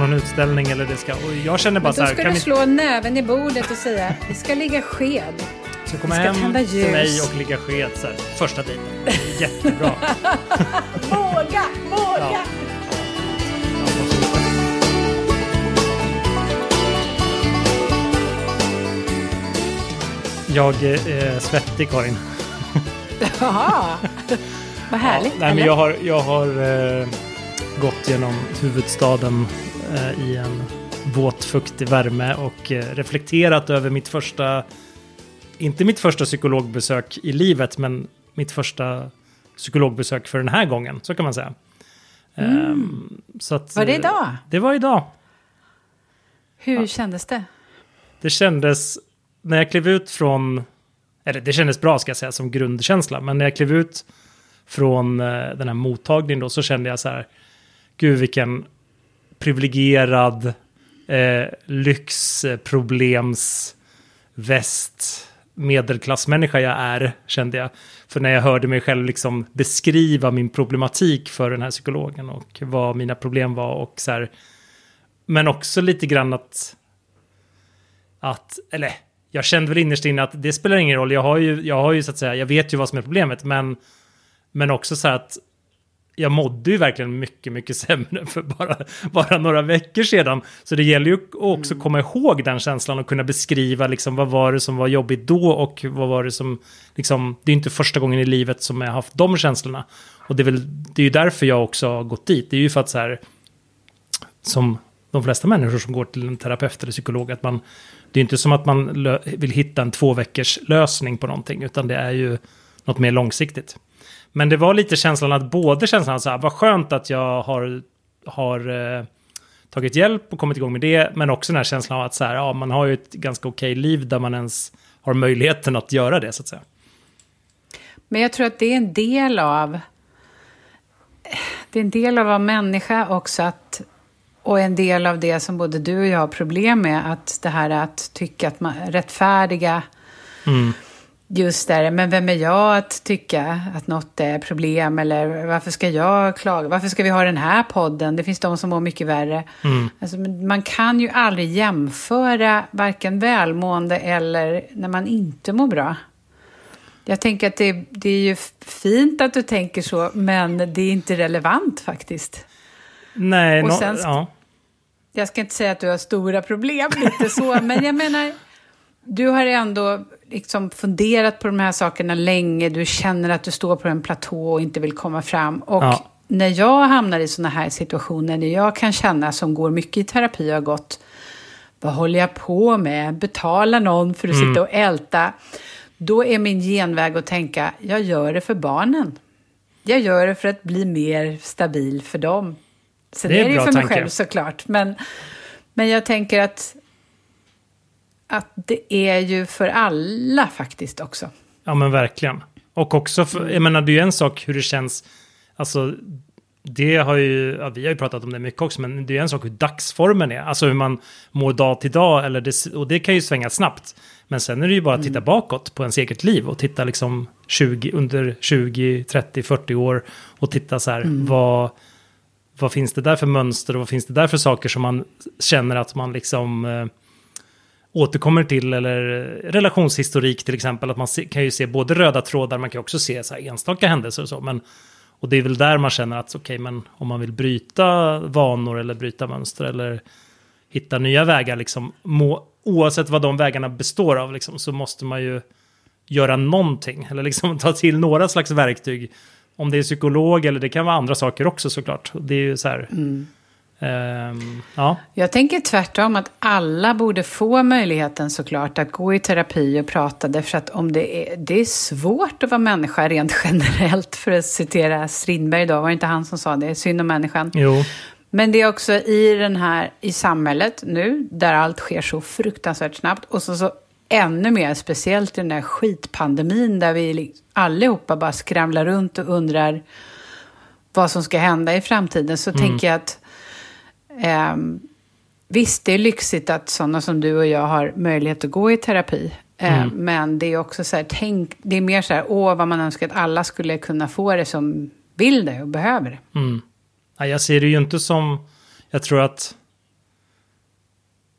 någon utställning eller det ska... Och jag känner bara Men så då här... ska Kan du vi, slå näven i bordet och säga vi ska ligga sked. ska komma hem tända till ljus. mig och ligga sked så här, första dejten. Jättebra. Våga, våga! Ja. Jag är svettig Karin. Jaha, vad härligt. nej, men jag har, jag har eh, gått genom huvudstaden eh, i en våt, fuktig värme och eh, reflekterat över mitt första, inte mitt första psykologbesök i livet, men mitt första psykologbesök för den här gången, så kan man säga. Ehm, så att, Mm. Var det eh, idag? Det var idag. Hur kändes det? Det kändes, när jag klev ut från, eller det kändes bra ska jag säga som grundkänsla, men när jag klev ut från eh, den här mottagningen då så kände jag så här, gud vilken privilegierad eh, lyxproblems väst medelklassmänniska jag är, kände jag. För när jag hörde mig själv liksom beskriva min problematik för den här psykologen och vad mina problem var och så här. Men också lite grann att att, eller jag kände väl innerst inne att det spelar ingen roll. Jag har ju, jag har ju så att säga, jag vet ju vad som är problemet, men, men också så här att jag mådde ju verkligen mycket, mycket sämre för bara, bara några veckor sedan. Så det gäller ju att också komma ihåg den känslan och kunna beskriva liksom vad var det som var jobbigt då och vad var det som, liksom, det är inte första gången i livet som jag har haft de känslorna. Och det är, väl, det är ju därför jag också har gått dit. Det är ju för att så här, som de flesta människor som går till en terapeut eller psykolog, att man, det är inte som att man vill hitta en två veckors lösning på någonting, utan det är ju något mer långsiktigt. Men det var lite känslan att både känslan att så här, vad skönt att jag har, har eh, tagit hjälp och kommit igång med det, men också den här känslan av att så här, ja, man har ju ett ganska okej liv där man ens har möjligheten att göra det, så att säga. Men jag tror att det är en del av... Det är en del av att vara människa också att... Och en del av det som både du och jag har problem med, att det här att tycka att man rättfärdiga Mm. Just där, men vem är jag att tycka att något är problem eller varför ska jag klaga? Varför ska vi ha den här podden? Det finns de som mår mycket värre. Mm. Alltså, man kan ju aldrig jämföra varken välmående eller när man inte mår bra. Jag tänker att det, det är ju fint att du tänker så, men det är inte relevant faktiskt. Nej, Och sen- ja. Jag ska inte säga att du har stora problem, lite så, men jag menar, du har ändå liksom funderat på de här sakerna länge, du känner att du står på en platå och inte vill komma fram. Och Ja. när jag hamnar i sådana här situationer, när jag kan känna, som går mycket i terapi och har gått, vad håller jag på med? Betala någon för att Mm. sitta och älta. Då är min genväg att tänka, jag gör det för barnen. Jag gör det för att bli mer stabil för dem. Sen Det är är det ju för mig tanke. själv såklart. Men, men jag tänker att, att det är ju för alla faktiskt också. Ja men verkligen. Och också, för, jag menar det är ju en sak hur det känns, alltså det har ju, ja, vi har ju pratat om det mycket också, men det är en sak hur dagsformen är, alltså hur man mår dag till dag, eller det, och det kan ju svänga snabbt. Men sen är det ju bara att titta bakåt på ens eget liv och titta liksom 20, under 20, 30, 40 år och titta så här, vad, vad finns det där för mönster och vad finns det där för saker som man känner att man liksom eh, återkommer till eller relationshistorik till exempel. Att man kan ju se både röda trådar, man kan också se så här enstaka händelser och så. Men, och det är väl där man känner att okej, men om man vill bryta vanor eller bryta mönster eller hitta nya vägar, liksom, må, oavsett vad de vägarna består av, liksom, så måste man ju göra någonting. Eller liksom ta till några slags verktyg. Om det är psykolog eller det kan vara andra saker också såklart. Det är ju så här... Mm ehm, ja. Jag tänker tvärtom att alla borde få möjligheten såklart att gå i terapi och prata. Därför att om det är, det är svårt att vara människa rent generellt. För att citera Strindberg idag, var det inte han som sa det? Synd om människan. Jo. Men det är också i den här, i samhället nu, där allt sker så fruktansvärt snabbt. Och så, så ännu mer speciellt i den här skitpandemin där vi li- allihopa bara skramlar runt och undrar vad som ska hända i framtiden. Så tänker jag att ehm, visst, det är lyxigt att sådana som du och jag har möjlighet att gå i terapi. Eh, Men det är också så här, tänk, det är mer så här, åh vad man önskar att alla skulle kunna få det som vill det och behöver det. Mm. Ja, jag ser det ju inte som... Jag tror att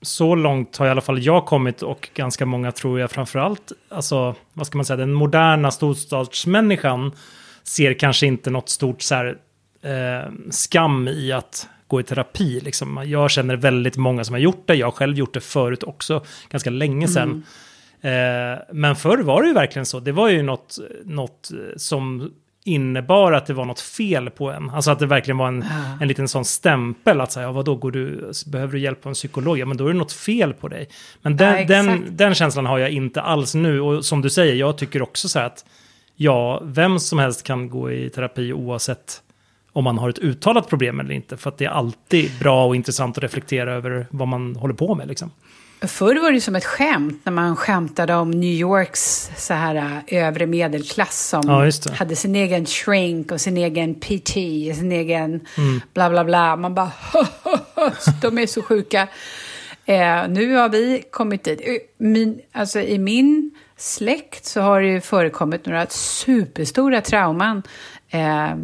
så långt har i alla fall jag kommit och ganska många tror jag framförallt, alltså vad ska man säga, den moderna storstadsmänniskan ser kanske inte något stort så här, eh, skam i att gå i terapi. Liksom. Jag känner väldigt många som har gjort det, jag har själv gjort det förut också, ganska länge sedan. Mm. Eh, men förr var det ju verkligen så, det var ju något, något som innebar att det var något fel på en. Alltså att det verkligen var en, ja. en liten sån stämpel att säga, ja, vadå, går du, behöver du hjälp av en psykolog? Ja, men då är det något fel på dig. Men den, ja, den, den känslan har jag inte alls nu. Och som du säger, jag tycker också så här att ja, vem som helst kan gå i terapi oavsett om man har ett uttalat problem eller inte. För att det är alltid bra och intressant att reflektera över vad man håller på med. Liksom. Förr var det som ett skämt när man skämtade om New Yorks så här äh, övre medelklass som ja, hade sin egen shrink och sin egen PT, sin egen mm. bla bla bla. Man bara de är så sjuka. Eh, nu har vi kommit dit. Min, alltså, I min släkt så har det ju förekommit några superstora trauman. Eh,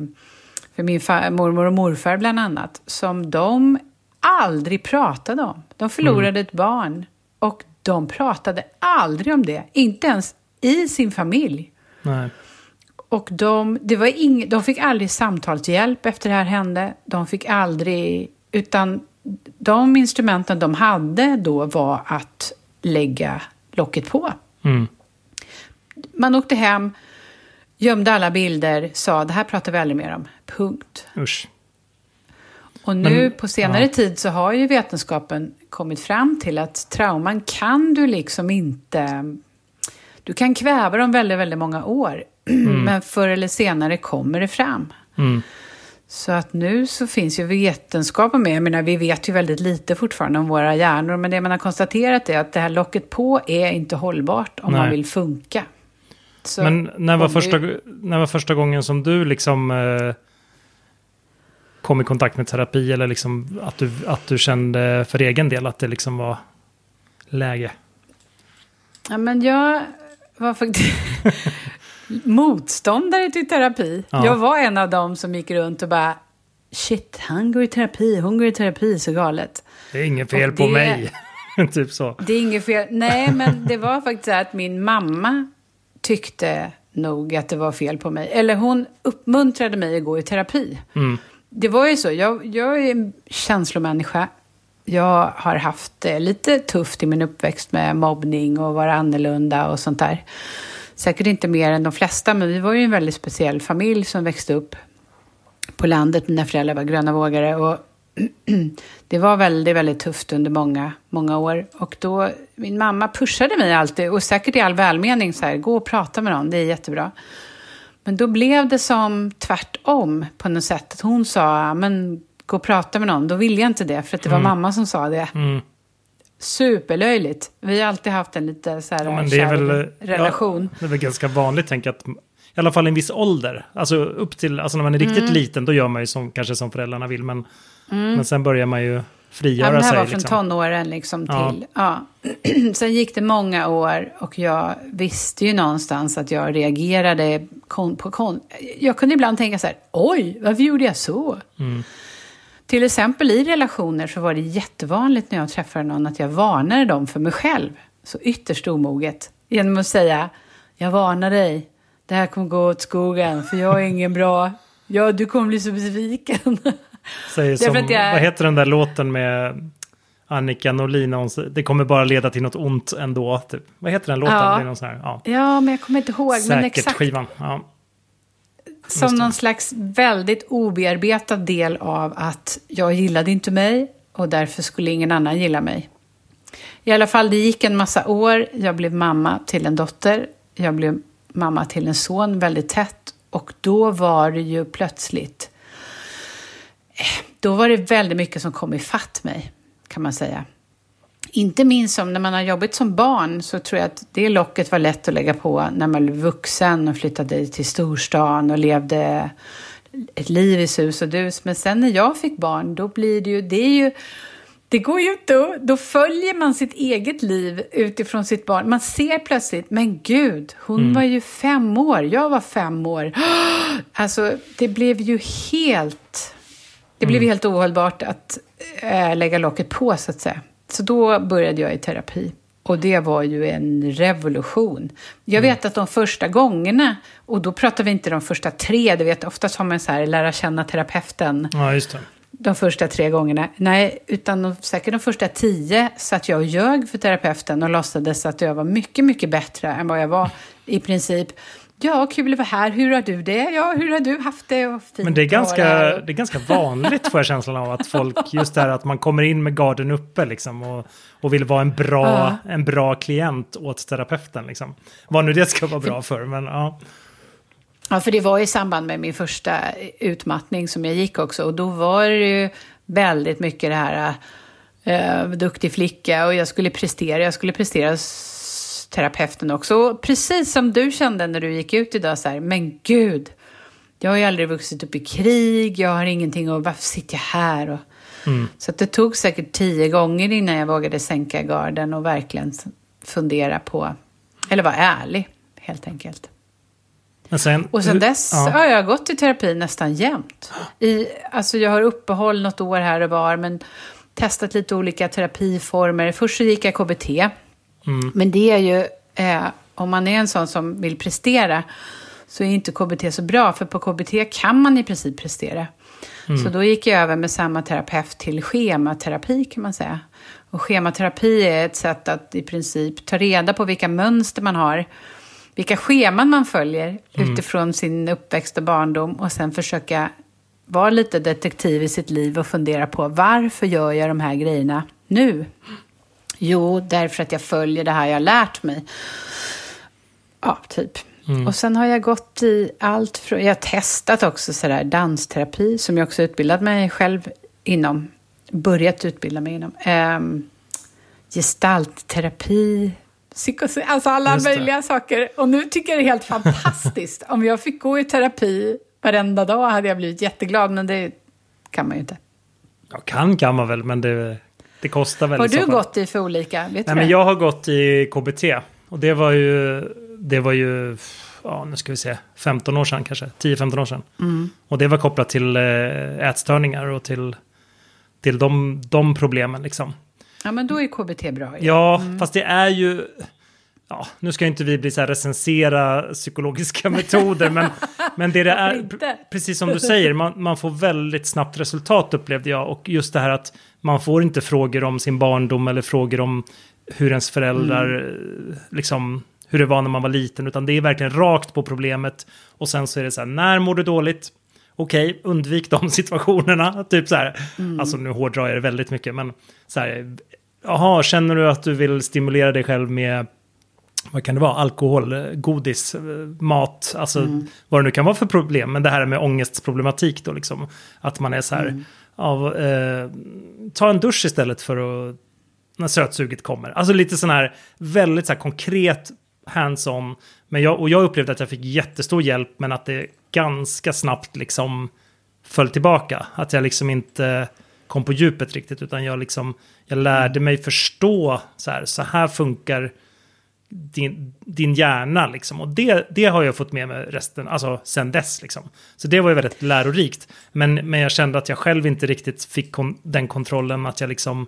för min mormor och morfar bland annat. Som de aldrig pratade om. De förlorade mm. ett barn och de pratade aldrig om det. Inte ens i sin familj. Nej. Och de, det var ing, de fick aldrig samtalshjälp efter det här hände. De fick aldrig... Utan de instrumenten de hade då var att lägga locket på. Mm. Man åkte hem, gömde alla bilder, sa det här pratar vi aldrig mer om. Punkt. Usch. Och nu Men, på senare ja. tid så har ju vetenskapen kommit fram till att trauman kan du liksom inte... Du kan kväva dem väldigt, väldigt många år. Mm. Men förr eller senare kommer det fram. Mm. Så att nu så finns ju vetenskapen med. Jag menar, vi vet ju väldigt lite fortfarande om våra hjärnor. Men det man har konstaterat är att det här locket på är inte hållbart om Nej. man vill funka. Så men när var, första, vi... när var första gången som du liksom... Eh kom i kontakt med terapi eller liksom att du, att du kände för egen del att det liksom var läge? Ja, men jag var faktiskt motståndare till terapi. Ja. Jag var en av dem som gick runt och bara shit, han går i terapi, hon går i terapi, så galet. Det är inget fel det, på mig. typ så. Det är inget fel. Nej, men det var faktiskt så att min mamma tyckte nog att det var fel på mig. Eller hon uppmuntrade mig att gå i terapi. Mm det var ju så. Jag, jag är en känslomänniska. Jag har haft det lite tufft i min uppväxt med mobbning och vara annorlunda och sånt där. Säkert inte mer än de flesta, men vi var ju en väldigt speciell familj som växte upp på landet. Mina föräldrar var gröna vågare och det var väldigt, väldigt tufft under många, många år. Och då, min mamma pushade mig alltid, och säkert i all välmening, så här, gå och prata med någon, det är jättebra. Men då blev det som tvärtom på något sätt. Att hon sa, men gå och prata med någon. Då ville jag inte det, för att det var mm. mamma som sa det. Mm. Superlöjligt. Vi har alltid haft en lite så här ja, men det är väl, relation. Ja, det är väl ganska vanligt, tänker att i alla fall en viss ålder. Alltså upp till, alltså när man är riktigt mm. liten, då gör man ju som, kanske som föräldrarna vill. Men, mm. men sen börjar man ju frigöra sig. Ja, det här var från liksom. tonåren liksom till... Ja. ja. Sen gick det många år och jag visste ju någonstans att jag reagerade kon, på kon, Jag kunde ibland tänka så här, oj, varför gjorde jag så? Mm. Till exempel i relationer så var det jättevanligt när jag träffade någon att jag varnade dem för mig själv. Så ytterst omoget. Genom att säga, jag varnar dig, det här kommer gå åt skogen för jag är ingen bra, ja, du kommer bli så besviken. Säger som, jag... Vad heter den där låten med Annika Norlin? Det kommer bara leda till något ont ändå. Typ. Vad heter den låten? Ja. Det är någon sån här, ja. ja, men jag kommer inte ihåg. Säkert men exakt. skivan. Ja. Som någon slags väldigt obearbetad del av att jag gillade inte mig och därför skulle ingen annan gilla mig. I alla fall, det gick en massa år. Jag blev mamma till en dotter. Jag blev mamma till en son väldigt tätt. Och då var det ju plötsligt då var det väldigt mycket som kom ifatt mig, kan man säga. Inte minst som när man har jobbat som barn så tror jag att det locket var lätt att lägga på när man blev vuxen och flyttade till storstan och levde ett liv i sus och dus. Men sen när jag fick barn, då blir det ju, det är ju, det går ju inte Då följer man sitt eget liv utifrån sitt barn. Man ser plötsligt, men gud, hon mm. var ju fem år, jag var fem år. Alltså, det blev ju helt det blev mm. helt ohållbart att äh, lägga locket på, så att säga. Så då började jag i terapi. Och det var ju en revolution. Jag vet att de första gångerna, och då pratar vi inte de första tre, du vet oftast har man så här, lära känna terapeuten. Ja, just det. De första tre gångerna. Nej, utan de, säkert de första tio satt jag och ljög för terapeuten och låtsades att jag var mycket, mycket bättre än vad jag var i princip. Ja, kul att vara här. Hur har du det? Ja, hur har du haft det? Och fint Men det är, ganska, det är ganska vanligt får jag känslan av att folk, just det här att man kommer in med garden uppe liksom och, och vill vara en bra, Ja. en bra klient åt terapeuten liksom. Vad nu det ska vara bra för, men ja. Ja, för det var i samband med min första utmattning som jag gick också. Och då var det ju väldigt mycket det här uh, duktig flicka och jag skulle prestera. Jag skulle prestera terapeuten också. Och precis som du kände när du gick ut idag så här, men gud, jag har ju aldrig vuxit upp i krig, jag har ingenting och varför sitter jag här? Och, Så att det tog säkert tio gånger innan jag vågade sänka garden och verkligen fundera på, eller vara ärlig helt enkelt. Sen, Och sen dess ja. har jag gått i terapi nästan jämt. I, alltså jag har uppehåll något år här och var, men testat lite olika terapiformer. Först så gick jag KBT. Men det är ju, eh, om man är en sån som vill prestera, så är inte KBT så bra. För på KBT kan man i princip prestera. Så då gick jag över med samma terapeut till schematerapi kan man säga. Och schematerapi är ett sätt att i princip ta reda på vilka mönster man har vilka scheman man följer utifrån sin uppväxt och barndom och sen försöka vara lite detektiv i sitt liv och fundera på varför gör jag de här grejerna nu? Jo, därför att jag följer det här jag har lärt mig. Ja, typ. Och sen har jag gått i allt från, jag har testat också sådär dansterapi som jag också utbildat mig själv inom, börjat utbilda mig inom. Ehm, gestaltterapi, psykos- alltså alla möjliga saker. Och nu tycker jag det är helt fantastiskt. Om jag fick gå i terapi varenda dag hade jag blivit jätteglad, men det kan man ju inte. Ja, kan kan man väl, men det, det kostar väl Har du gått i för olika? Vet du Nej, men det? jag har gått i KBT. Och det var ju, det var ju, ja nu ska vi se, 15 år sedan kanske, 10-15 år sedan. Mm. Och det var kopplat till eh, ätstörningar och till, till de, de problemen liksom. Ja, men då är KBT bra. ju. Ja, fast det är ju... Ja, nu ska inte vi bli så här recensera psykologiska metoder, men, men det det är, precis som du säger, man, man får väldigt snabbt resultat upplevde jag. Och just det här att man får inte frågor om sin barndom eller frågor om hur ens föräldrar, Mm. eh, liksom, hur det var när man var liten, utan det är verkligen rakt på problemet. Och sen så är det så här, när mår du dåligt? Okej, undvik de situationerna. Typ så här, Mm. alltså nu hårdrar jag det väldigt mycket, men så här, jaha, känner du att du vill stimulera dig själv med vad kan det vara, alkohol, eh, godis, eh, mat, alltså Mm. vad det nu kan vara för problem. Men det här med ångestproblematik då liksom. Att man är så här, Mm. ja, eh, ta en dusch istället för att, när sötsuget kommer. Alltså lite sån här väldigt så här konkret hands-on. Men jag, och jag upplevde att jag fick jättestor hjälp, men att det ganska snabbt liksom föll tillbaka. Att jag liksom inte kom på djupet riktigt, utan jag liksom, jag lärde mig förstå så här, så här funkar din, din hjärna liksom. Och det, det har jag fått med mig resten, alltså sen dess liksom. Så det var ju väldigt lärorikt. Men, men jag kände att jag själv inte riktigt fick kon, den kontrollen att jag liksom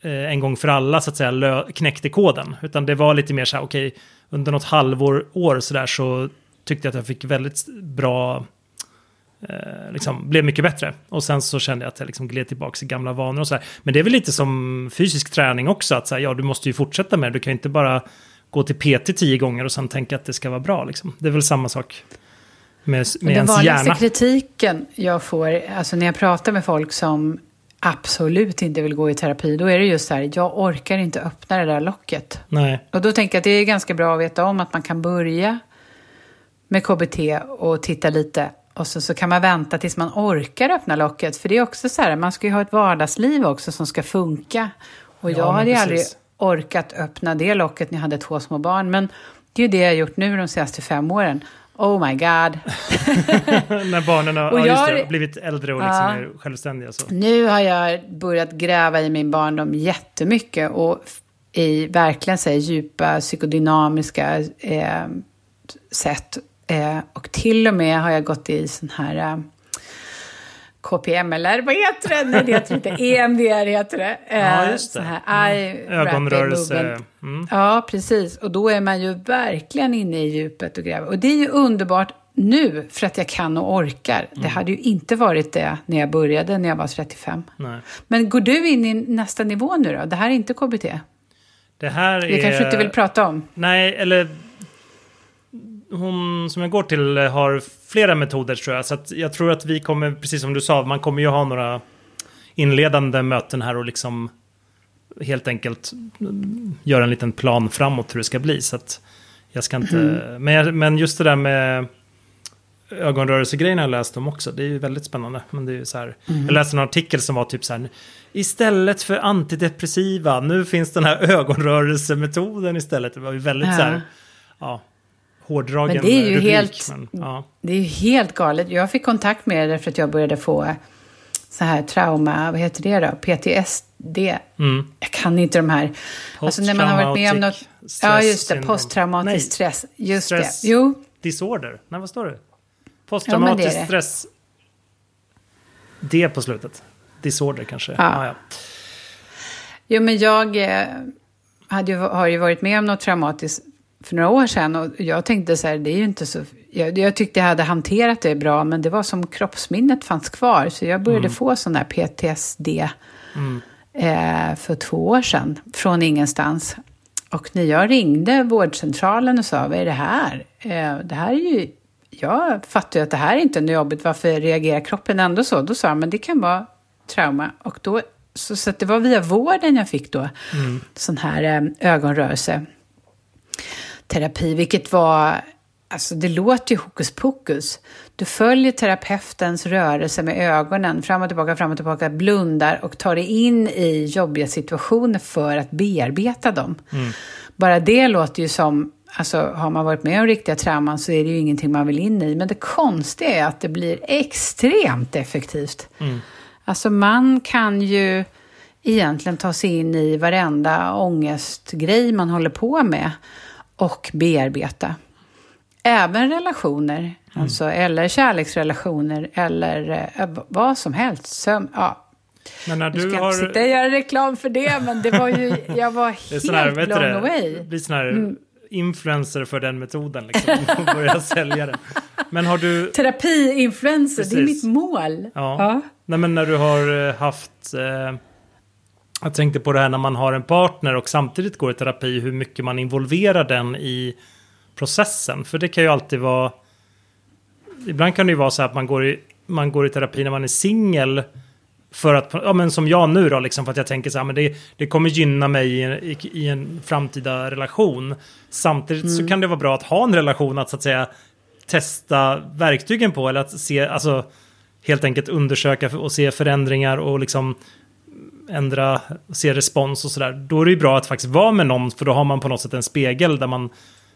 eh, en gång för alla så att säga knäckte koden. Utan det var lite mer så här, okej, under något halvår år så där så tyckte jag att jag fick väldigt bra eh, liksom, blev mycket bättre. Och sen så kände jag att jag liksom gled tillbaka i gamla vanor och så här. Men det är väl lite som fysisk träning också, att så här, ja, du måste ju fortsätta med det. Du kan ju inte bara gå till PT tio gånger och sen tänka att det ska vara bra. Liksom. Det är väl samma sak med, med Men den ens vanligaste hjärna. kritiken jag får, alltså när jag pratar med folk som absolut inte vill gå i terapi, då är det just så här, jag orkar inte öppna det där locket. Nej, Och då tänker jag att det är ganska bra att veta om att man kan börja med KBT och titta lite. Och så, så kan man vänta tills man orkar öppna locket. För det är också så här, man ska ju ha ett vardagsliv också som ska funka. Och Ja, jag men hade ju aldrig precis. orkat öppna det locket när jag hade två små barn. Men det är ju det jag har gjort nu de senaste fem åren. Oh my god. när barnen har Och ja, jag- det, blivit äldre och liksom Ja. är självständiga. Så. Nu har jag börjat gräva i min barndom jättemycket och i verkligen så här, djupa psykodynamiska eh, sätt. Eh, och till och med har jag gått i sån här KPMLR, vad heter det? Nej, det heter inte. EMDR heter det. Ja, just det. Här, eye Mm. Ögonrörelse. Mm. Ja, precis. Och då är man ju verkligen inne i djupet och gräver. Och det är ju underbart nu för att jag kan och orkar. Mm. Det hade ju inte varit det när jag började, när jag var 35. Nej. Men går du in i nästa nivå nu då? Det här är inte KBT? Det här är... Det kanske du inte vill prata om? Nej, eller... Hon som jag går till har flera metoder tror jag. Så jag tror att vi kommer, precis som du sa, man kommer ju ha några inledande möten här och liksom helt enkelt mm, göra en liten plan framåt hur det ska bli. Så att jag ska inte... Men, jag, men just det där med ögonrörelsegrejerna jag läst om också. Det är ju väldigt spännande. Men det är så här, Jag läste en artikel som var typ så här. Istället för antidepressiva, nu finns den här ögonrörelsemetoden istället. Det var ju väldigt Ja. så här, ja, hårdragen Men det är ju rubrik. helt- Men, ja. Det är ju helt galet. Jag fick kontakt med det därför att jag började få så här trauma, vad heter det då? PTSD. Mm. Jag kan inte de här. Alltså när man har varit med om något. Ja, just det. Posttraumatisk stress. Just stress. det. Jo, Disorder. Nej, vad står det? Ja, Posttraumatisk det det. stress. Det på slutet. Disorder kanske. Ja. Ja, ja. Jo, men jag eh, hade ju, har ju varit med om något traumatiskt för några år sedan och jag tänkte så här, det är ju inte så... Jag, jag tyckte jag hade hanterat det bra, men det var som kroppsminnet fanns kvar. Så jag började få sån här PTSD eh, för två år sedan, från ingenstans. Och när jag ringde vårdcentralen och sa, vad är det här? Eh, det här är ju... Jag fattar ju att det här är inte är jobbigt, varför reagerar kroppen ändå så? Då sa de, men det kan vara trauma. Och då, så, så det var via vården jag fick då sån här eh, ögonrörelse terapi, vilket var, alltså det låter ju hokus pokus. Du följer terapeutens rörelse med ögonen, fram och tillbaka, fram och tillbaka, blundar och tar dig in i jobbiga situationer för att bearbeta dem. Bara det låter ju som, alltså har man varit med om riktiga trauman så är det ju ingenting man vill in i. Men det konstiga är att det blir extremt effektivt. Alltså man kan ju egentligen ta sig in i varenda ångestgrej man håller på med och bearbeta. Även relationer, alltså, eller kärleksrelationer eller eh, vad som helst. Sömn, ja. Men när Nu ska du har... inte sitta och göra reklam för det, men det var ju, jag var Det här, helt du blown det? away. Mm. blir sån här influencer för den metoden. Liksom. Och börja sälja den. Men har du... Terapi-influencer, det är mitt mål. Ja. Nej, men när du har eh, haft... Eh, jag tänkte på det här när man har en partner och samtidigt går i terapi, hur mycket man involverar den i processen. För det kan ju alltid vara... Ibland kan det ju vara så att man går i, man går i terapi när man är singel. För att, ja men som jag nu då, liksom, för att jag tänker så här, men det, det kommer gynna mig i, i, i en framtida relation. Samtidigt så kan det vara bra att ha en relation att så att säga testa verktygen på, eller att se, alltså helt enkelt undersöka och se förändringar och liksom ändra, se respons och sådär. Då är det ju bra att faktiskt vara med någon, för då har man på något sätt en spegel där man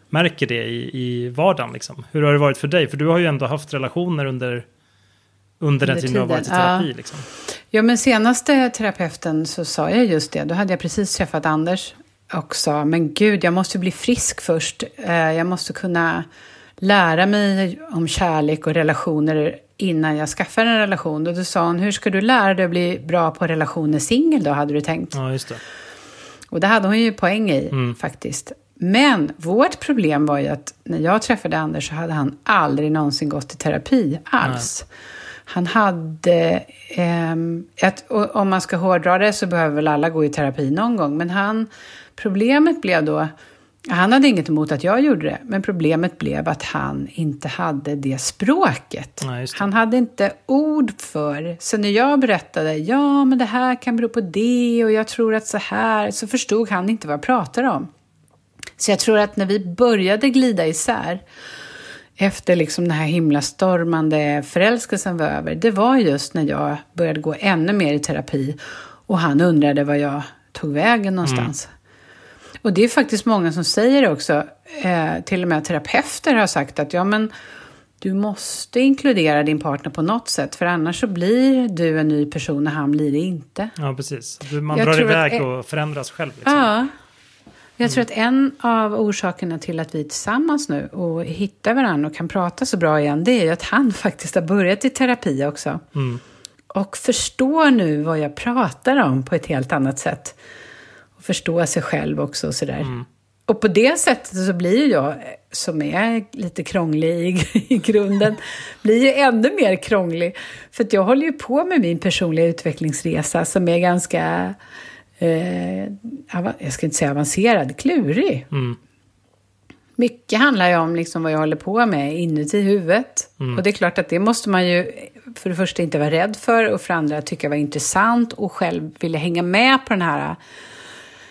märker det i, i vardagen. Liksom. Hur har det varit för dig? För du har ju ändå haft relationer under, under den tiden du har varit i terapi. ja. Liksom. Ja, men senaste terapeuten så sa jag just det. Då hade jag precis träffat Anders och sa, men gud, jag måste bli frisk först. Eh, Jag måste kunna lära mig om kärlek och relationer innan jag skaffar en relation. Och då sa hon, hur ska du lära dig att bli bra på relationer singel då, hade du tänkt? Ja, just det. Och det hade hon ju poäng i faktiskt. Men vårt problem var ju att när jag träffade Anders så hade han aldrig någonsin gått i terapi alls. Han hade, ehm, ett, om man ska hårdra det så behöver väl alla gå i terapi någon gång. Men han, problemet blev då, han hade inget emot att jag gjorde det, men problemet blev att han inte hade det språket. Nej, det. Han hade inte ord för. Så när jag berättade, ja men det här kan bero på det och jag tror att så här, så förstod han inte vad jag pratade om. Så jag tror att när vi började glida isär, efter liksom den här himlastormande förälskelsen var över, det var just när jag började gå ännu mer i terapi och han undrade var jag tog vägen någonstans. Och det är faktiskt många som säger det också, eh, till och med terapeuter har sagt att ja men du måste inkludera din partner på något sätt för annars så blir du en ny person och han blir det inte. Ja, precis. Du, man Jag drar tror att iväg e- och förändras själv. Liksom. Ja. Jag tror att en av orsakerna till att vi är tillsammans nu och hittar varandra och kan prata så bra igen, det är ju att han faktiskt har börjat i terapi också. och förstår nu vad jag pratar om på ett helt annat sätt. Och förstår sig själv också och sådär. Mm. Och på det sättet så blir ju jag, som är lite krånglig i, i grunden, blir ju ännu mer krånglig. För att jag håller ju på med min personliga utvecklingsresa som är ganska, eh, jag ska inte säga avancerad, klurig. Mm. Mycket handlar ju om liksom vad jag håller på med inuti huvudet. Mm. Och det är klart att det måste man ju för det första inte vara rädd för och för andra tycka var intressant och själv vilja hänga med på den här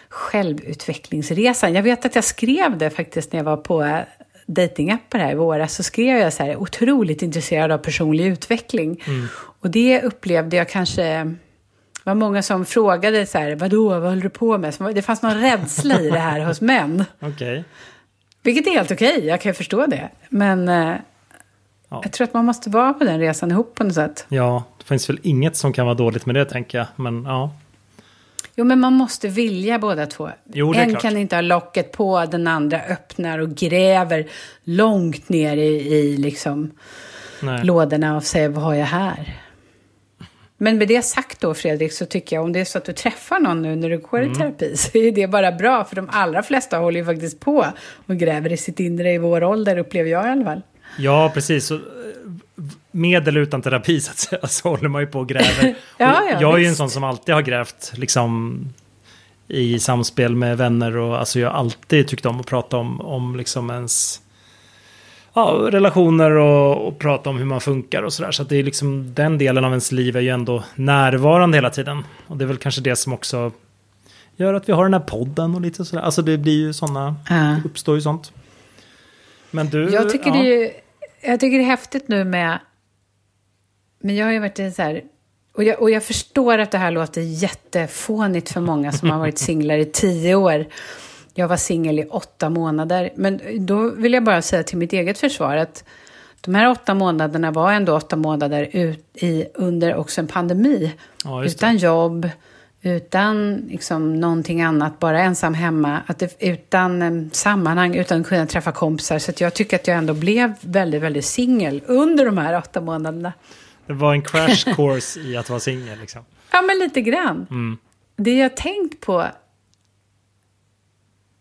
självutvecklingsresan. Jag vet att jag skrev det faktiskt när jag var på datingappar här i våras så skrev jag så här, otroligt intresserad av personlig utveckling. Mm. Och det upplevde jag kanske, det var många som frågade så här, vadå, vad håller du på med? Det fanns någon rädsla i det här hos män. Okay. Vilket är helt okej, okay, jag kan förstå det. Men eh, ja. jag tror att man måste vara på den resan ihop på något sätt. Ja, det finns väl inget som kan vara dåligt med det tänker jag. Men ja. Jo, men man måste vilja båda två. Jo, en klart. kan inte ha locket på, den andra öppnar och gräver långt ner i, i liksom lådorna och säger vad har jag här? Men med det sagt då Fredrik, så tycker jag om det är så att du träffar någon nu när du går mm. i terapi så är det bara bra. För de allra flesta håller ju faktiskt på och gräver i sitt inre i vår ålder, upplever jag i alla fall. Ja, precis. Med eller utan terapi så, att säga, så håller man ju på och gräver. ja, ja, jag är ju en sån som alltid har grävt liksom, i samspel med vänner. Och, alltså, jag har alltid tyckt om att prata om, om liksom ens ja, relationer och, och, prata om hur man funkar och sådär. Så att det är liksom den delen av ens liv är ju ändå närvarande hela tiden. Och det är väl kanske det som också gör att vi har den här podden och lite sådär. Alltså det blir ju sådana, uh. uppstår ju sånt. Men du, jag tycker, ja. det är, jag tycker det är häftigt nu med, men jag har ju varit så här, och jag, och jag förstår att det här låter jättefånigt för många som har varit singlar i tio år. Jag var singel i åtta månader. Men då vill jag bara säga till mitt eget försvar att de här åtta månaderna var ändå åtta månader ut i, under också en pandemi. Ja, utan jobb, utan liksom någonting annat, bara ensam hemma. Att det, utan um, sammanhang, utan att kunna träffa kompisar. Så jag tycker att jag ändå blev väldigt, väldigt singel under de här åtta månaderna. Det var en crash course i att vara singel liksom? Ja, men lite grann. Mm. Det jag tänkt på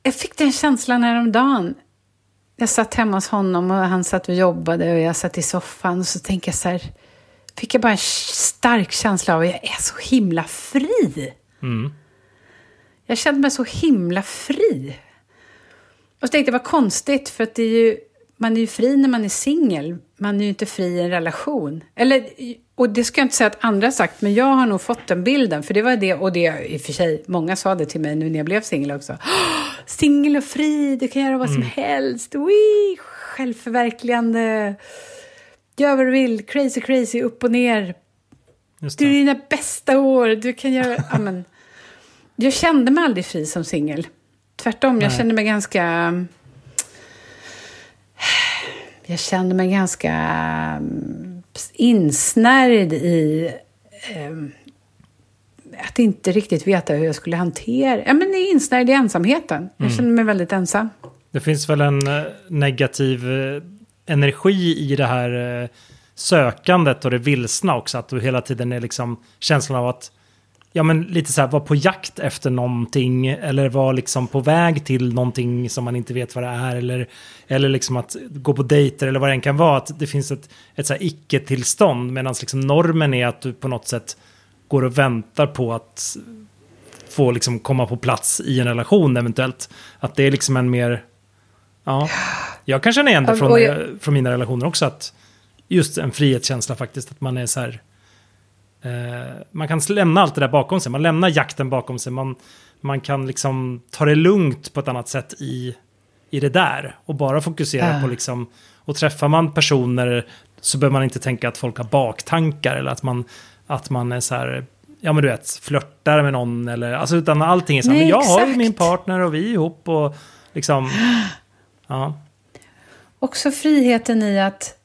jag fick den känslan häromdagen. Jag satt hemma hos honom och han satt och jobbade och jag satt i soffan och så tänkte jag så här, fick jag bara en stark känsla av att jag är så himla fri. Mm. Jag kände mig så himla fri. Och så tänkte jag, vad konstigt, för att det är ju, man är ju fri när man är singel. Man är ju inte fri i en relation. Eller och det ska jag inte säga att andra sagt, men jag har nog fått den bilden. För det var det, och det i och för sig, många sa det till mig nu när jag blev singel också. Singel och fri, du kan göra vad mm. som helst. Wee, självförverkligande. Gör vad du vill, crazy crazy, upp och ner. Du är dina bästa år, du kan göra... amen. Jag kände mig aldrig fri som singel. Tvärtom, Nej. jag kände mig ganska... Jag kände mig ganska insnärjd i eh, att inte riktigt veta hur jag skulle hantera... Ja, men insnärjd i ensamheten. Jag mm. känner mig väldigt ensam. Det finns väl en eh, negativ eh, energi i det här eh, sökandet och det vilsna också. Att du hela tiden är liksom känslan av att ja, men lite så här, vara på jakt efter någonting eller vara liksom på väg till någonting som man inte vet vad det är eller, eller liksom att gå på dejter eller vad det än kan vara. Att det finns ett, ett så här icke-tillstånd medan liksom normen är att du på något sätt går och väntar på att få liksom komma på plats i en relation eventuellt. Att det är liksom en mer, ja, jag kan känna igen det från, jag... från mina relationer också. att Just en frihetskänsla faktiskt, att man är så här Eh, man kan lämna allt det där bakom sig. Man lämnar jakten bakom sig. Man, man kan liksom ta det lugnt på ett annat sätt i, i det där. Och bara fokusera äh. på liksom... Och träffar man personer så behöver man inte tänka att folk har baktankar. Eller att man, att man är så här... Ja men du vet, flörtar med någon eller... Alltså utan allting är så här. Nej, men jag exakt. har ju min partner och vi är ihop och liksom... Ja. Också friheten i att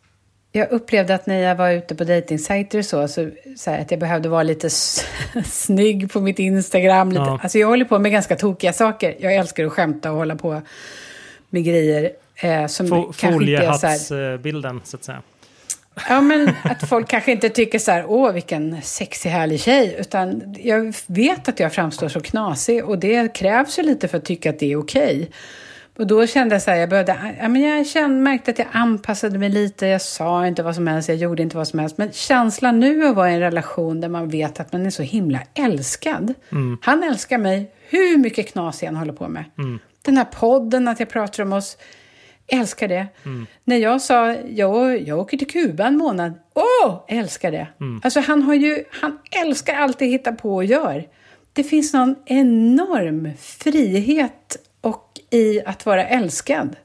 jag upplevde att när jag var ute på dejtingsajter och så, så, så här, att jag behövde vara lite snygg på mitt Instagram. Lite, ja. Alltså jag håller på med ganska tokiga saker. Jag älskar att skämta och hålla på med grejer. Eh, som så, så att säga. Ja, men att folk kanske inte tycker så här, åh vilken sexig härlig tjej. Utan jag vet att jag framstår så knasig och det krävs ju lite för att tycka att det är okej. Och då kände jag så här, jag började, ja, men jag kände, märkte att jag anpassade mig lite, jag sa inte vad som helst, jag gjorde inte vad som helst. Men känslan nu att vara i en relation där man vet att man är så himla älskad. Mm. Han älskar mig, hur mycket knas jag än håller på med. Mm. Den här podden, att jag pratar om oss, älskar det. När jag sa, jag, jag åker till Kuba en månad, åh, älskar det. Alltså han har ju, han älskar allt det hitta på och gör. Det finns någon enorm frihet och i att vara älskad.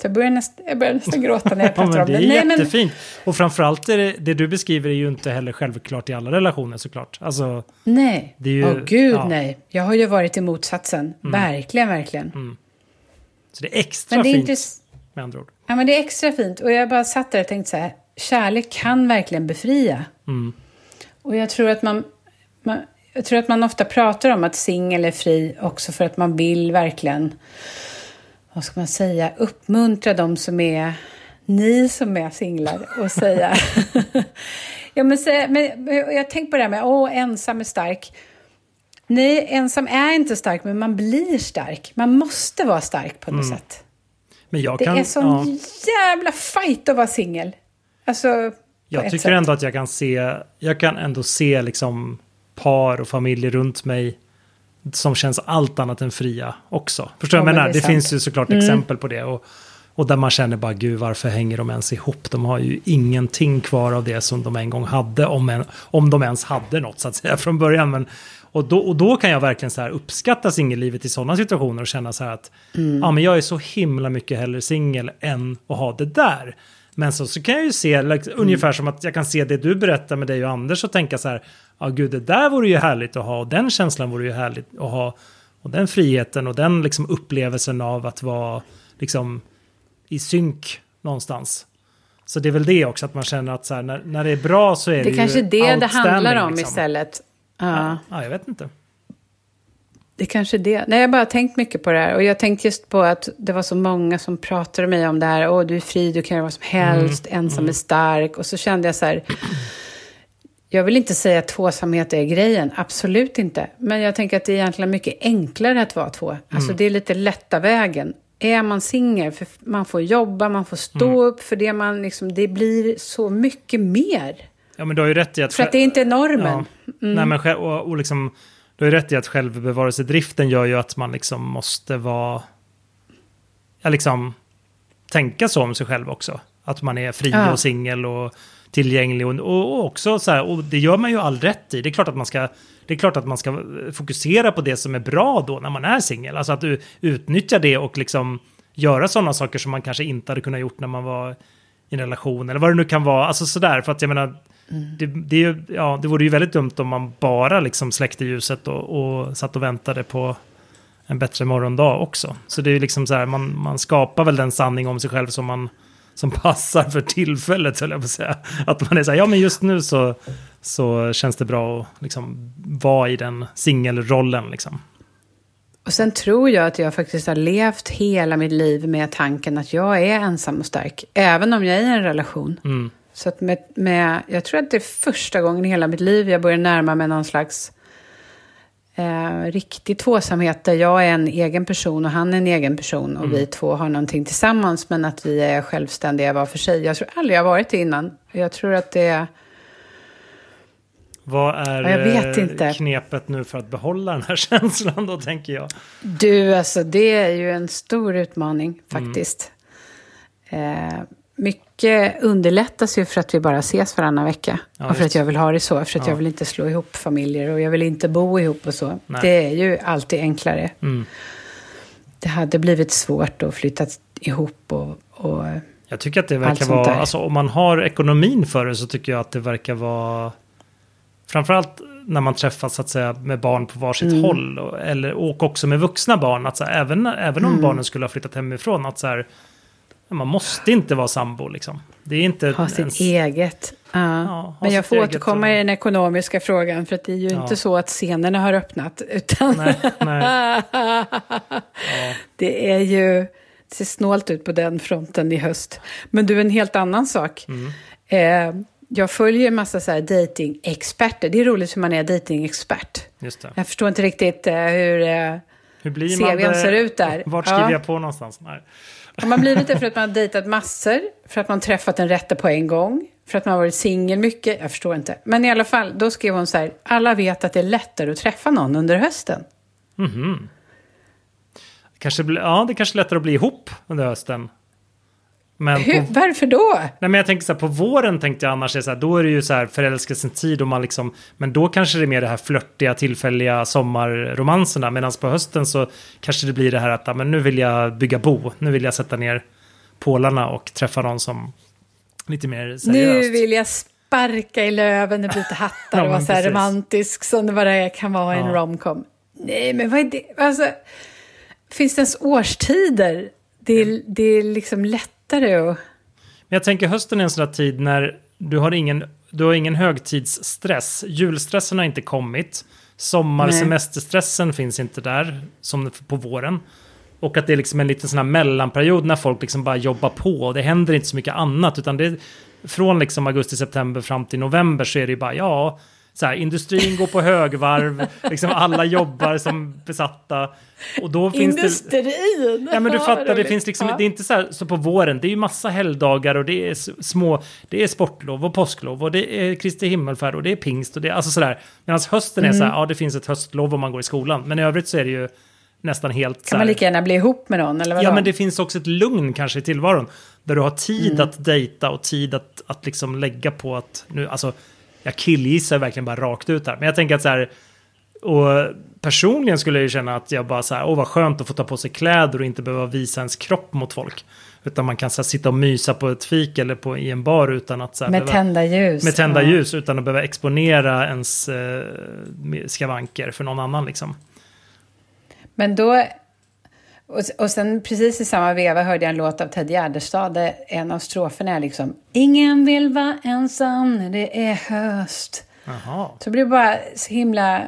Så jag börjar, näst, jag börjar nästan gråta när jag Ja, pratar men om det det. är Nej, men, jättefint. Och framförallt är det, det du beskriver är ju inte heller självklart i alla relationer såklart. Alltså, nej, Det är ju- åh gud ja. nej. Jag har ju varit i motsatsen. Verkligen, verkligen. så det är extra Men det är fint inte... med andra ord. Ja, men det är extra fint. Och jag bara satt där och tänkte så här, kärlek kan verkligen befria. Mm. Och jag tror att man, man, jag tror att man ofta pratar om att singel är fri också för att man vill verkligen, vad ska man säga, uppmuntra de som är, ni som är singlar och säga, ja men, säga, men jag tänkte på det här med, åh, ensam är stark. Nej, ensam är inte stark, men man blir stark. Man måste vara stark på något sätt. Men jag Det kan... är sån ja. jävla fight att vara singel. Alltså, Jag tycker sätt. ändå att jag kan se, jag kan ändå se liksom par och familjer runt mig som känns allt annat än fria också. Förstår du Ja, jag men menar? det Det, finns ju såklart exempel på det. Och, och där man känner bara, gud varför hänger de ens ihop? De har ju ingenting kvar av det som de en gång hade, om, en, om de ens hade något så att säga från början. Men, och, då, och då kan jag verkligen så här uppskatta singellivet i sådana situationer och känna så här att ja, men jag är så himla mycket hellre singel än att ha det där. Men så, så kan jag ju se, like, ungefär som att jag kan se det du berättar med dig och Anders och tänka så här, ja gud det där vore ju härligt att ha och den känslan vore ju härligt att ha. Och den friheten och den liksom upplevelsen av att vara liksom i synk någonstans. Så det är väl det också, att man känner att så här, när, när det är bra så är det, Det ju kanske det det handlar om liksom. istället. Ja, Ja, jag vet inte. det kanske är det. Nej, jag har bara tänkt mycket på det här. Och jag tänkte just på att det var så många som pratade med mig om det här. Åh, du är fri, du kan göra vad som helst, Mm, ensam är stark. Och så kände jag så här. Jag vill inte säga att tvåsamhet är grejen, absolut inte. Men jag tänker att det är egentligen mycket enklare att vara två. Mm. Alltså det är lite lätta vägen. Är man singel, för man får jobba, man får stå Mm. upp för det man liksom, det blir så mycket mer. Ja, men du har ju rätt i att... För att det är inte normen. Ja. Nej, men själv, och, och liksom, du har ju rätt i att självbevarelsedriften gör ju att man liksom måste vara... Ja, liksom tänka så om sig själv också. Att man är fri Ja. och singel och tillgänglig och, och också så här, och det gör man ju all rätt i. Det är klart att man ska, det är klart att man ska fokusera på det som är bra då när man är singel. Alltså att du utnyttjar det och liksom göra sådana saker som man kanske inte hade kunnat gjort när man var i en relation eller vad det nu kan vara. Alltså sådär, för att jag menar, det, det, ju, ja, det vore ju väldigt dumt om man bara liksom släckte ljuset och, och satt och väntade på en bättre morgondag också. Så det är ju liksom så här, man, man skapar väl den sanning om sig själv som man som passar för tillfället, höll jag på att säga. Att man är så här, ja men just nu så, så känns det bra att liksom vara i den singelrollen liksom. Och sen tror jag att jag faktiskt har levt hela mitt liv med tanken att jag är ensam och stark. Även om jag är i en relation. Mm. Så att med, med, jag tror att det är första gången i hela mitt liv jag börjar närma mig någon slags eh, riktig tvåsamhet. Där jag är en egen person och han är en egen person. Och vi två har någonting tillsammans men att vi är självständiga var för sig. Jag tror aldrig jag varit det innan. Jag tror att det är... Vad är eh, knepet nu för att behålla den här känslan då, tänker jag? Du, alltså det är ju en stor utmaning faktiskt. Eh, mycket underlättas ju för att vi bara ses varannan vecka. Ja, och för att jag vill ha det så. För att Ja. jag vill inte slå ihop familjer och jag vill inte bo ihop och så. Nej. Det är ju alltid enklare. Mm. Det hade blivit svårt att flytta ihop och... och Jag tycker att det verkar vara, alltså om man har ekonomin för det så tycker jag att det verkar vara, framförallt när man träffas så att säga med barn på varsitt Mm. håll och, eller, och också med vuxna barn, att så här, även, även Mm. om barnen skulle ha flyttat hemifrån, att så här, man måste inte vara sambo liksom. Det är inte ha sitt ens- eget. Ja. ha Men jag får återkomma i den ekonomiska frågan. För det är ju Ja. inte så att scenerna har öppnat. Utan Nej, nej. Ja. det är ju... ser snålt ut på den fronten i höst. Men du, en helt annan sak. Mm. Eh, jag följer en massa så här dating-experter. Det är roligt hur man är dating-expert. Det. Jag förstår inte riktigt eh, hur eh, Hur blir man CVn det? ser ut där. Vart skriver Ja. jag på någonstans? Nej. Har man blivit det för att man har dejtat massor? För att man träffat den rätta på en gång? För att man har varit singel mycket? Jag förstår inte. Men i alla fall, då skrev hon så här. Alla vet att det är lättare att träffa någon under hösten. Kanske bli, ja, det kanske är lättare att bli ihop under hösten. Men Hur, på, varför då? nej, men jag tänker så här, på våren tänkte jag annars är så här, då är det ju så här förälskelsens tid och man liksom, men då kanske det är mer det här flörtiga tillfälliga sommarromanserna. Medan på hösten så kanske det blir det här att, men nu vill jag bygga bo, nu vill jag sätta ner pålarna och träffa någon som lite mer seriöst. Nu vill jag sparka i löven och byta hattar Ja, och vara så här romantisk som det bara kan vara i en Ja. romcom. Nej, men vad är det? Alltså, finns det ens årstider? Det är, det är liksom lättare att... Men jag tänker hösten är en sån där tid när du har ingen, du har ingen högtidsstress. Julstressen har inte kommit. Sommarsemesterstressen finns inte där som på våren. Och att det är liksom en liten sån här mellanperiod när folk liksom bara jobbar på och det händer inte så mycket annat utan det från liksom augusti, september fram till november så är det ju bara ja, så här, industrin går på högvarv, liksom alla jobbar som besatta. Och då finns det... Industrin! Ja men du fattar, det finns liksom, Ja. det är inte så här så på våren, det är ju massa helgdagar och det är små, det är sportlov och påsklov och det är Kristi himmelfärd och det är pingst och det är alltså sådär. Medan hösten är så Mm. här, ja det finns ett höstlov om man går i skolan, men i övrigt så är det ju nästan helt så Kan man här, lika gärna bli ihop med någon? Eller vadå? Ja men det finns också ett lugn kanske i tillvaron, där du har tid Mm. att dejta och tid att, att liksom lägga på att, nu, alltså, jag killgissar verkligen bara rakt ut här, men jag tänker att så här, och personligen skulle jag ju känna att jag bara så här, åh vad skönt att få ta på sig kläder och inte behöva visa ens kropp mot folk. Utan man kan så här, sitta och mysa på ett fik eller på, i en bar utan att så här, Med behöva, tända ljus. med tända Ja. ljus utan att behöva exponera ens eh, skavanker för någon annan liksom. Men då... Och, och sen precis i samma veva hörde jag en låt av Ted Gärdestad där en av stroferna är liksom Ingen vill vara ensam när det är höst. Jaha. Så det blir bara så himla...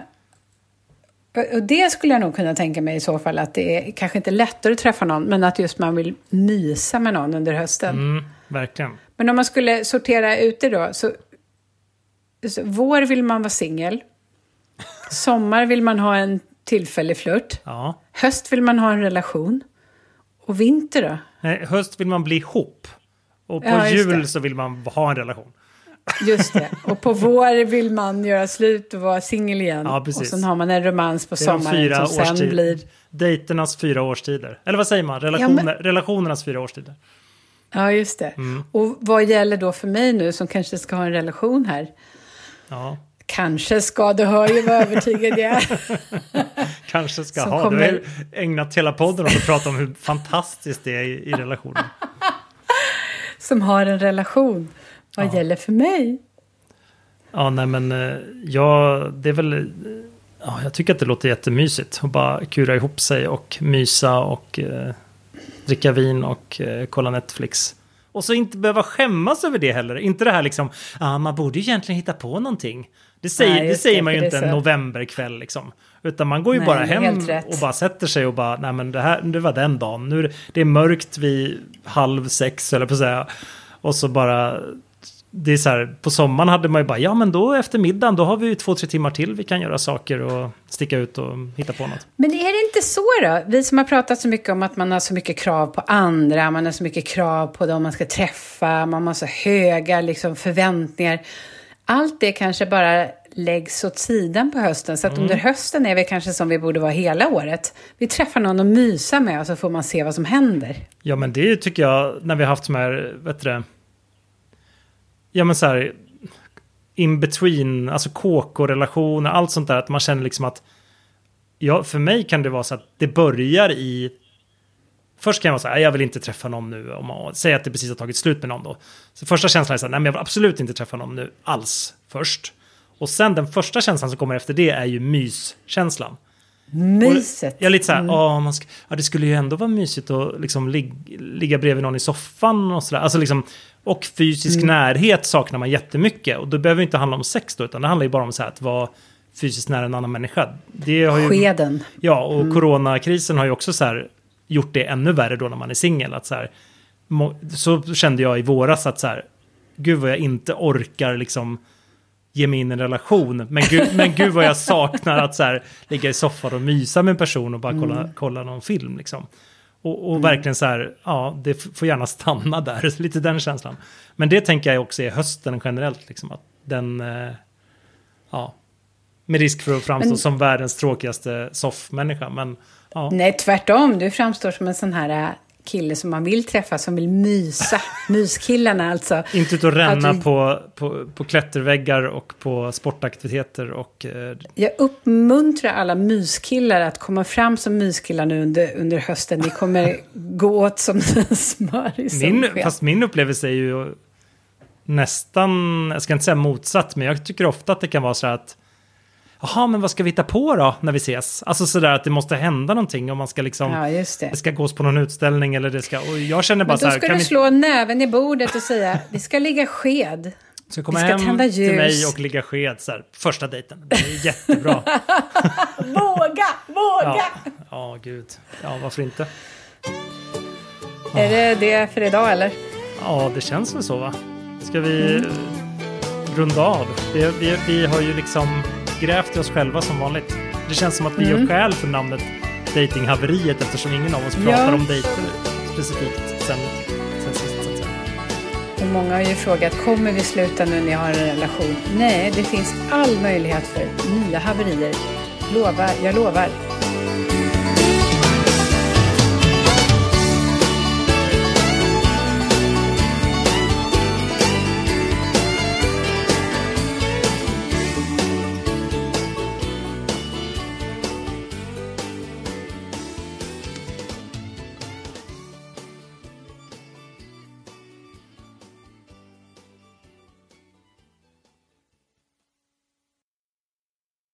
Och det skulle jag nog kunna tänka mig i så fall att det är kanske inte lättare att träffa någon men att just man vill mysa med någon under hösten. Mm, verkligen. Men om man skulle sortera ut det då så, så vår vill man vara singel. Sommar vill man ha en tillfällig flört. Ja. Höst vill man ha en relation. Och vinter då? Nej, höst vill man bli ihop. Och på Ja, jul så vill man ha en relation. Just det. Och på vår vill man göra slut och vara singel igen. Ja, precis. och sen har man en romans på sommaren fyra som sen årstid- blir... Dejternas fyra årstider. Eller vad säger man? Relationer, Relationernas fyra årstider. Ja, just det. Mm. Och vad gäller då för mig nu som kanske ska ha en relation här? Ja, Kanske ska, det hör ju vad övertygad jag är. kanske ska ha. Du kommer- har ju ägnat hela podden åt att prata om hur fantastiskt det är i, i relationen. Som har en relation. Vad Ja. gäller för mig? Ja, nej men eh, ja, det är väl... eh, Ja, jag tycker att det låter jättemysigt att bara kura ihop sig och mysa och eh, dricka vin och eh, kolla Netflix. Och så inte behöva skämmas över det heller. Inte det här liksom, ah, man borde ju egentligen hitta på någonting. Det säger, Nej, det säger det, man ju inte en novemberkväll liksom. Utan man går ju Nej, bara hem och bara sätter sig och bara, nej men det här, det var den dagen. Nu är det, det är mörkt vid halv sex eller på att säga. Och så bara, det är så här, på sommaren hade man ju bara, ja men då efter middagen, då har vi ju två, tre timmar till vi kan göra saker och sticka ut och hitta på något. Men är det inte så då? Vi som har pratat så mycket om att man har så mycket krav på andra, man har så mycket krav på dem man ska träffa, man har så höga liksom, förväntningar. Allt det kanske bara läggs åt sidan på hösten. Så att under hösten är vi kanske som vi borde vara hela året. Vi träffar någon att mysa med och så får man se vad som händer. Ja men det tycker jag, när vi har haft som här, vet du det, ja men så här, in between, alltså KK-relationer, allt sånt där, att man känner liksom att, ja för mig kan det vara så att det börjar i, först kan jag vara så här, jag vill inte träffa någon nu, om man säger att det precis har tagit slut med någon då. Så första känslan är så här, nej men jag vill absolut inte träffa någon nu alls först. Och sen den första känslan som kommer efter det är ju myskänslan. Myset. Jag är lite så här, "Åh, man ska, ja, det skulle ju ändå vara mysigt att liksom lig, ligga bredvid någon i soffan och sådär. Alltså liksom, och fysisk närhet saknar man jättemycket. Och det behöver inte handla om sex då, utan det handlar ju bara om så här, att vara fysiskt nära en annan människa. Det har ju, Skeden. Ja, och coronakrisen har ju också så här gjort det ännu värre då när man är singel. Så, här, så kände jag i våras att så här, gud vad jag inte orkar liksom ge mig in i en relation. Men gud, men gud vad jag saknar att så här, ligga i soffan och mysa med en person och bara kolla, mm. kolla någon film. Liksom. Och, och mm. verkligen så här, ja, det får gärna stanna där, lite den känslan. Men det tänker jag också är hösten generellt, liksom, att den, eh, ja, med risk för att framstå men, som världens tråkigaste soffmänniska. Men, ja. Nej, tvärtom, du framstår som en sån här eh, kille som man vill träffa, som vill mysa. Myskillarna alltså. Inte ut och ränna du... på, på, på klätterväggar och på sportaktiviteter och... Eh... Jag uppmuntrar alla myskillar att komma fram som myskillar nu under, under hösten. Ni kommer gå åt som smör i min, Fast min upplevelse är ju nästan, jag ska inte säga motsatt, men jag tycker ofta att det kan vara så här att jaha, men vad ska vi hitta på då när vi ses? Alltså sådär att det måste hända någonting om man ska liksom, ja, just det. det ska gås på någon utställning eller det ska, och jag känner bara så här. då ska du vi... slå näven i bordet och säga, vi ska ligga sked. Så komma vi ska hem tända ljus. till mig och ligga sked så här, första dejten. Det är jättebra. våga, våga! Ja, ja, gud. Ja, varför inte? Är det det för idag eller? Ja, det känns väl så va? Ska vi mm. runda av? Vi, vi, vi har ju liksom grävt i oss själva som vanligt. Det känns som att vi mm. gör skäl för namnet Datinghaveriet eftersom ingen av oss pratar ja. om dejter specifikt sen, sen sist. Att säga. Och många har ju frågat, kommer vi sluta nu när jag har en relation? Nej, det finns all möjlighet för nya haverier. Lovar, jag lovar.